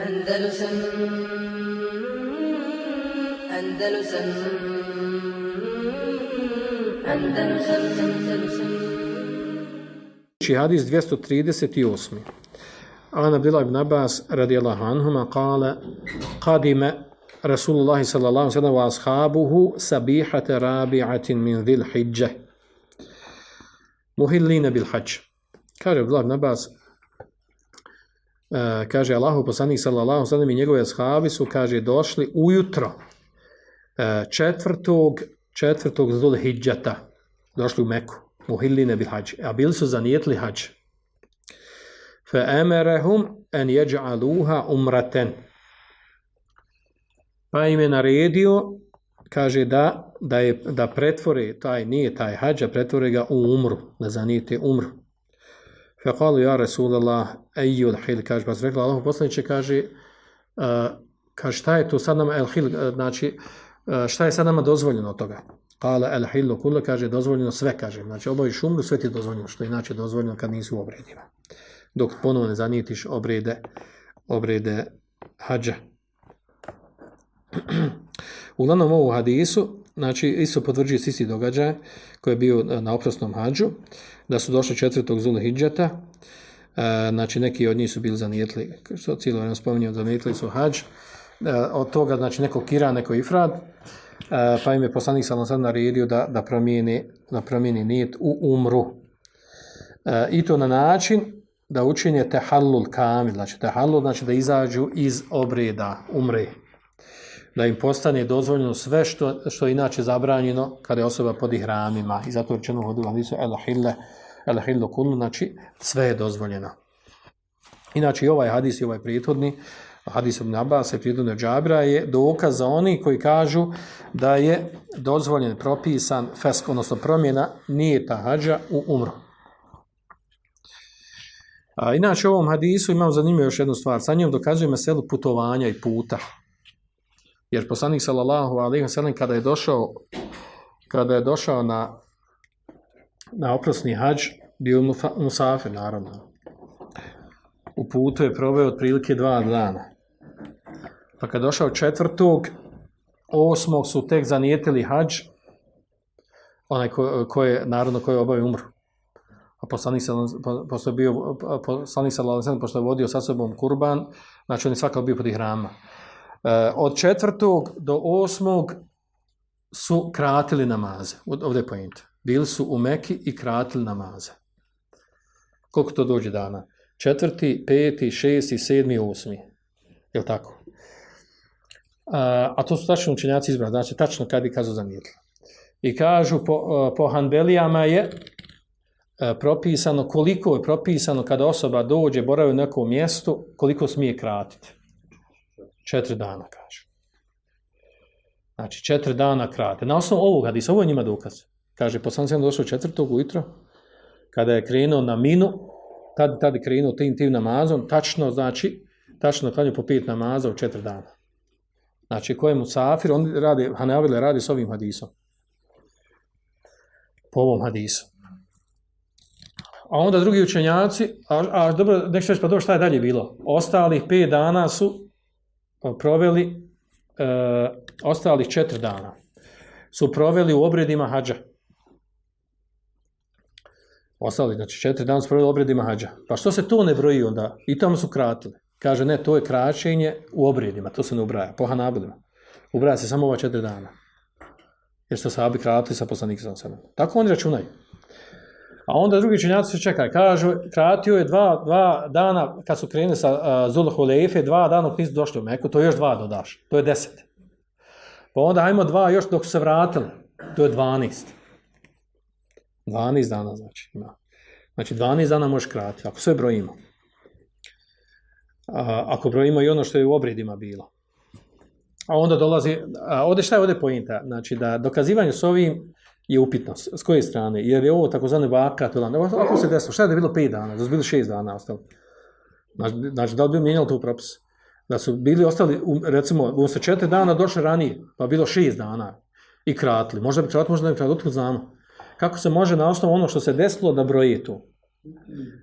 Andalusam Andalusam Andalusam Andalusam Hadis 238. An Abdullah ibn Abbas radijallahu anhuma kale Kadime Rasulullah sallallahu alaihi sallam wa ashabuhu sabihate rabi'atin min dhil hijđe muhillina bil hađ. Kaže Abdullah ibn Abbas E, kaže Allahu poslanik sallallahu sallam i njegove ashabi su kaže došli ujutro uh, četvrtog četvrtog zul došli u Meku u Hilline bil hađ a bili su zanijetli hađ. Fa amarahum an yaj'aluha umraten. Pa im je naredio kaže da da je da pretvore taj nije taj hađ pretvore ga u umru da zanijete umru. Fekalu ja ya rasulullah ayu hil kaže pa rekla Allah poslaniče, kaže uh, kaže šta je to sad nama el-hil, eh, znači uh, šta je sad nama dozvoljeno od toga Kale el hillu kullu kaže dozvoljeno sve kaže. Znači obaviš umru sve ti je dozvoljeno što je inače dozvoljeno kad nisu u obredima. Dok ponovo ne zanijetiš obrede obrede hađa. Uglavnom ovu hadisu, znači isto potvrđuje sisi događaj koji je bio na oprosnom hađu, da su došli četvrtog zula hijđata, e, znači neki od njih su bili zanijetli, što cijelo vremena spominjao, zanijetli su hađ, e, od toga znači neko kira, neko ifrad, e, pa im je poslanik sallam sad naredio da, da, promijeni, da promijeni nijet u umru. E, I to na način da učinje tehallul kamil, znači tehallul znači da izađu iz obreda, umre. Da im postane dozvoljeno sve što, što je inače zabranjeno kada je osoba pod ihramima. I zato rečeno hodilo, ali su elahille, elahillu kullu, znači sve je dozvoljeno. Inače i ovaj hadis i ovaj prijethodni, hadis ibn Abbas i pridune Džabra je dokaz za oni koji kažu da je dozvoljen propisan fesk, odnosno promjena nije ta hađa u umru. A, inače u ovom hadisu imam zanimljivo još jednu stvar. Sa njom dokazuje meselu putovanja i puta. Jer poslanik sallallahu alejhi ve sellem kada je došao kada je došao na na oprosni hadž bio mu musafir naravno u putu je proveo otprilike dva dana. Pa kad došao četvrtog, osmog su tek zanijetili hađ, onaj ko, ko je, naravno, koji je obavio umru. A poslanik se, pošto je bio, poslanik se, pošto je vodio sa sobom kurban, znači on je svakako bio pod ihrama. E, od četvrtog do osmog su kratili namaze. Ovdje je pojent. Bili su u Meki i kratili namaze. Koliko to dođe dana? Četvrti, peti, šesti, sedmi, osmi. Je li tako? E, a to su tačno učenjaci izbrali, znači tačno kad i kazu zamijetili. I kažu, po, e, po Hanbelijama je propisano, koliko je propisano kada osoba dođe, boravi u nekom mjestu, koliko smije kratiti. Četiri dana, kažu. Znači, četiri dana krate. Na osnovu ovog hadisa, ovo je njima dokaz. Kaže, poslan sam došao četvrtog ujutro, kada je krenuo na minu, tad, tad je krenuo tim, tim namazom, tačno, znači, tačno klanju po pet namaza u četiri dana. Znači, ko je musafir, on radi, Hanavile radi s ovim hadisom. Po ovom hadisu. A onda drugi učenjaci, a, a dobro, nek što pa dobro, šta je dalje bilo? Ostalih pet dana su E, proveli, e, ostalih četiri dana su proveli u obredima hađa. Ostali, znači četiri dana su proveli u obredima hađa. Pa što se to ne broji onda? I tamo su kratili. Kaže, ne, to je kraćenje u obredima, to se ne ubraja, po Hanabilima. Ubraja se samo ova četiri dana. Jer što sahabi kratili sa poslanikom sa Tako oni računaju. A onda drugi činjaci se čeka, Kažu, kratio je dva, dva dana, kad su krenuli sa uh, Zulhu Leife, dva dana dok nisu došli u Meku, to je još dva dodaš. To je deset. Pa onda ajmo dva još dok su se vratili. To je dvanest. Dvanest dana znači. Ima. Znači, dvanest dana možeš kratiti, ako sve brojimo a, ako brojimo i ono što je u obredima bilo. A onda dolazi, a ovdje šta je ovdje pojenta? Znači da dokazivanje s ovim je upitno. S koje strane? Jer je ovo takozvane vakat, ako se desilo, šta je da je bilo 5 dana, da su bili 6 dana ostali? Znači, da li bi mijenjalo to propis? Da su bili ostali, recimo, u se 4 dana došli ranije, pa bilo 6 dana i kratli. Možda bi kratili, možda bi kratili, otkud znamo. Kako se može na osnovu ono što se desilo da broje to?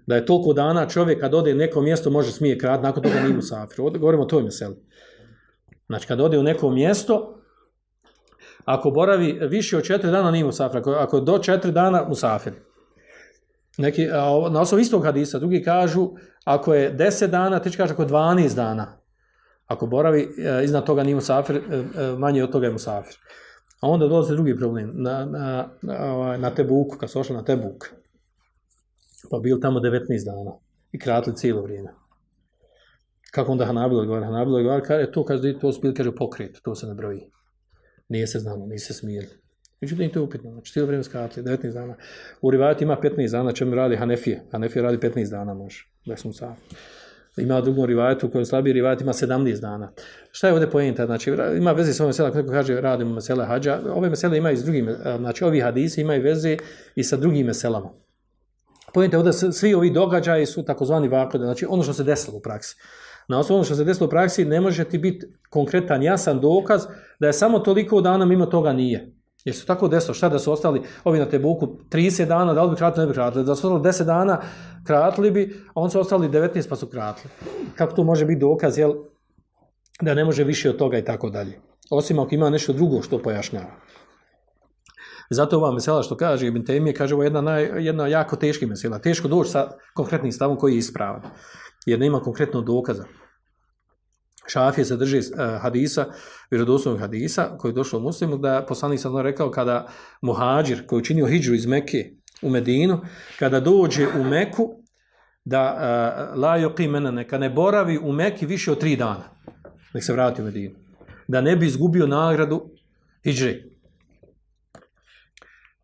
Da je toliko dana čovjek kad ode u neko mjesto može smije krat, nakon toga nije musafir. Ovdje govorimo o toj meseli. Znači kad ode u neko mjesto, ako boravi više od četiri dana nije musafir, ako, ako do četiri dana musafir. Neki, a, na osnovu istog hadisa, drugi kažu, ako je 10 dana, ti kaže ako je 12 dana. Ako boravi e, iznad toga nije musafir, e, e, manje od toga je musafir. A onda dolazi drugi problem, na, na, na, na Tebuku, kad su ošli na Tebuk, pa bil tamo 19 dana i kratili cijelo vrijeme. Kako onda Hanabila odgovara? Hanabila odgovara, kaže, to, kaže, to su bili, kaže, pokret, to se ne broji. Nije se znamo, nije se smijeli. Međutim, to je upitno, znači cijelo vrijeme skratili, 19 dana. U rivajatu ima 15 dana, čemu radi Hanefije. Hanefije radi 15 dana, može, da smo sad. Ima drugom Rivajatu, u kojem slabiji rivajat ima 17 dana. Šta je ovdje pojenta? Znači, ima veze s ovim mesela, ako neko kaže radimo mesele hađa, ove mesele imaju i s drugim, e, znači ovi hadisi imaju veze i sa drugim meselama. Pojenta ovdje, svi ovi događaji su takozvani vakode, znači ono što se desilo u praksi. Na osnovu ono što se desilo u praksi ne može ti biti konkretan, jasan dokaz da je samo toliko dana mimo toga nije. Jer su tako desilo, šta da su ostali ovi na Tebuku 30 dana, da li bi kratili, ne bi kratili, da su ostali 10 dana, kratili bi, a on su ostali 19 pa su kratili. Kako to može biti dokaz, jel, da ne može više od toga i tako dalje. Osim ako ima nešto drugo što pojašnjava. Zato ova mesela što kaže Ibn Temije, kaže ovo je jedna, naj, jedna jako teška mesela. Teško doći sa konkretnim stavom koji je ispravan. Jer nema konkretnog dokaza. Šafije se drži uh, eh, hadisa, vjerodostojnog hadisa, koji je došao u muslimu, da poslanik sam rekao kada muhađir koji je učinio hijđu iz Mekke u Medinu, kada dođe u Meku, da uh, la yuqimena neka ne boravi u Meki više od tri dana. Nek se vrati u Medinu. Da ne bi izgubio nagradu hijđre.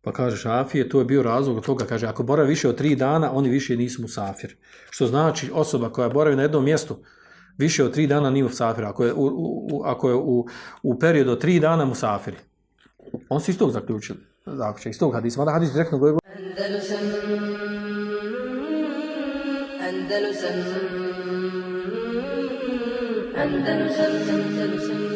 Pa kaže Šafije, to je bio razlog od toga, kaže, ako boravi više od tri dana, oni više nisu musafir. Što znači osoba koja boravi na jednom mjestu više od tri dana nije musafir, ako je u, u, ako je u, u periodu od tri dana musafir. On se iz tog zaključili, zaključili, iz tog hadisa. Mada hadis direktno govori Andalusam Andalusam Andalusam Andalusam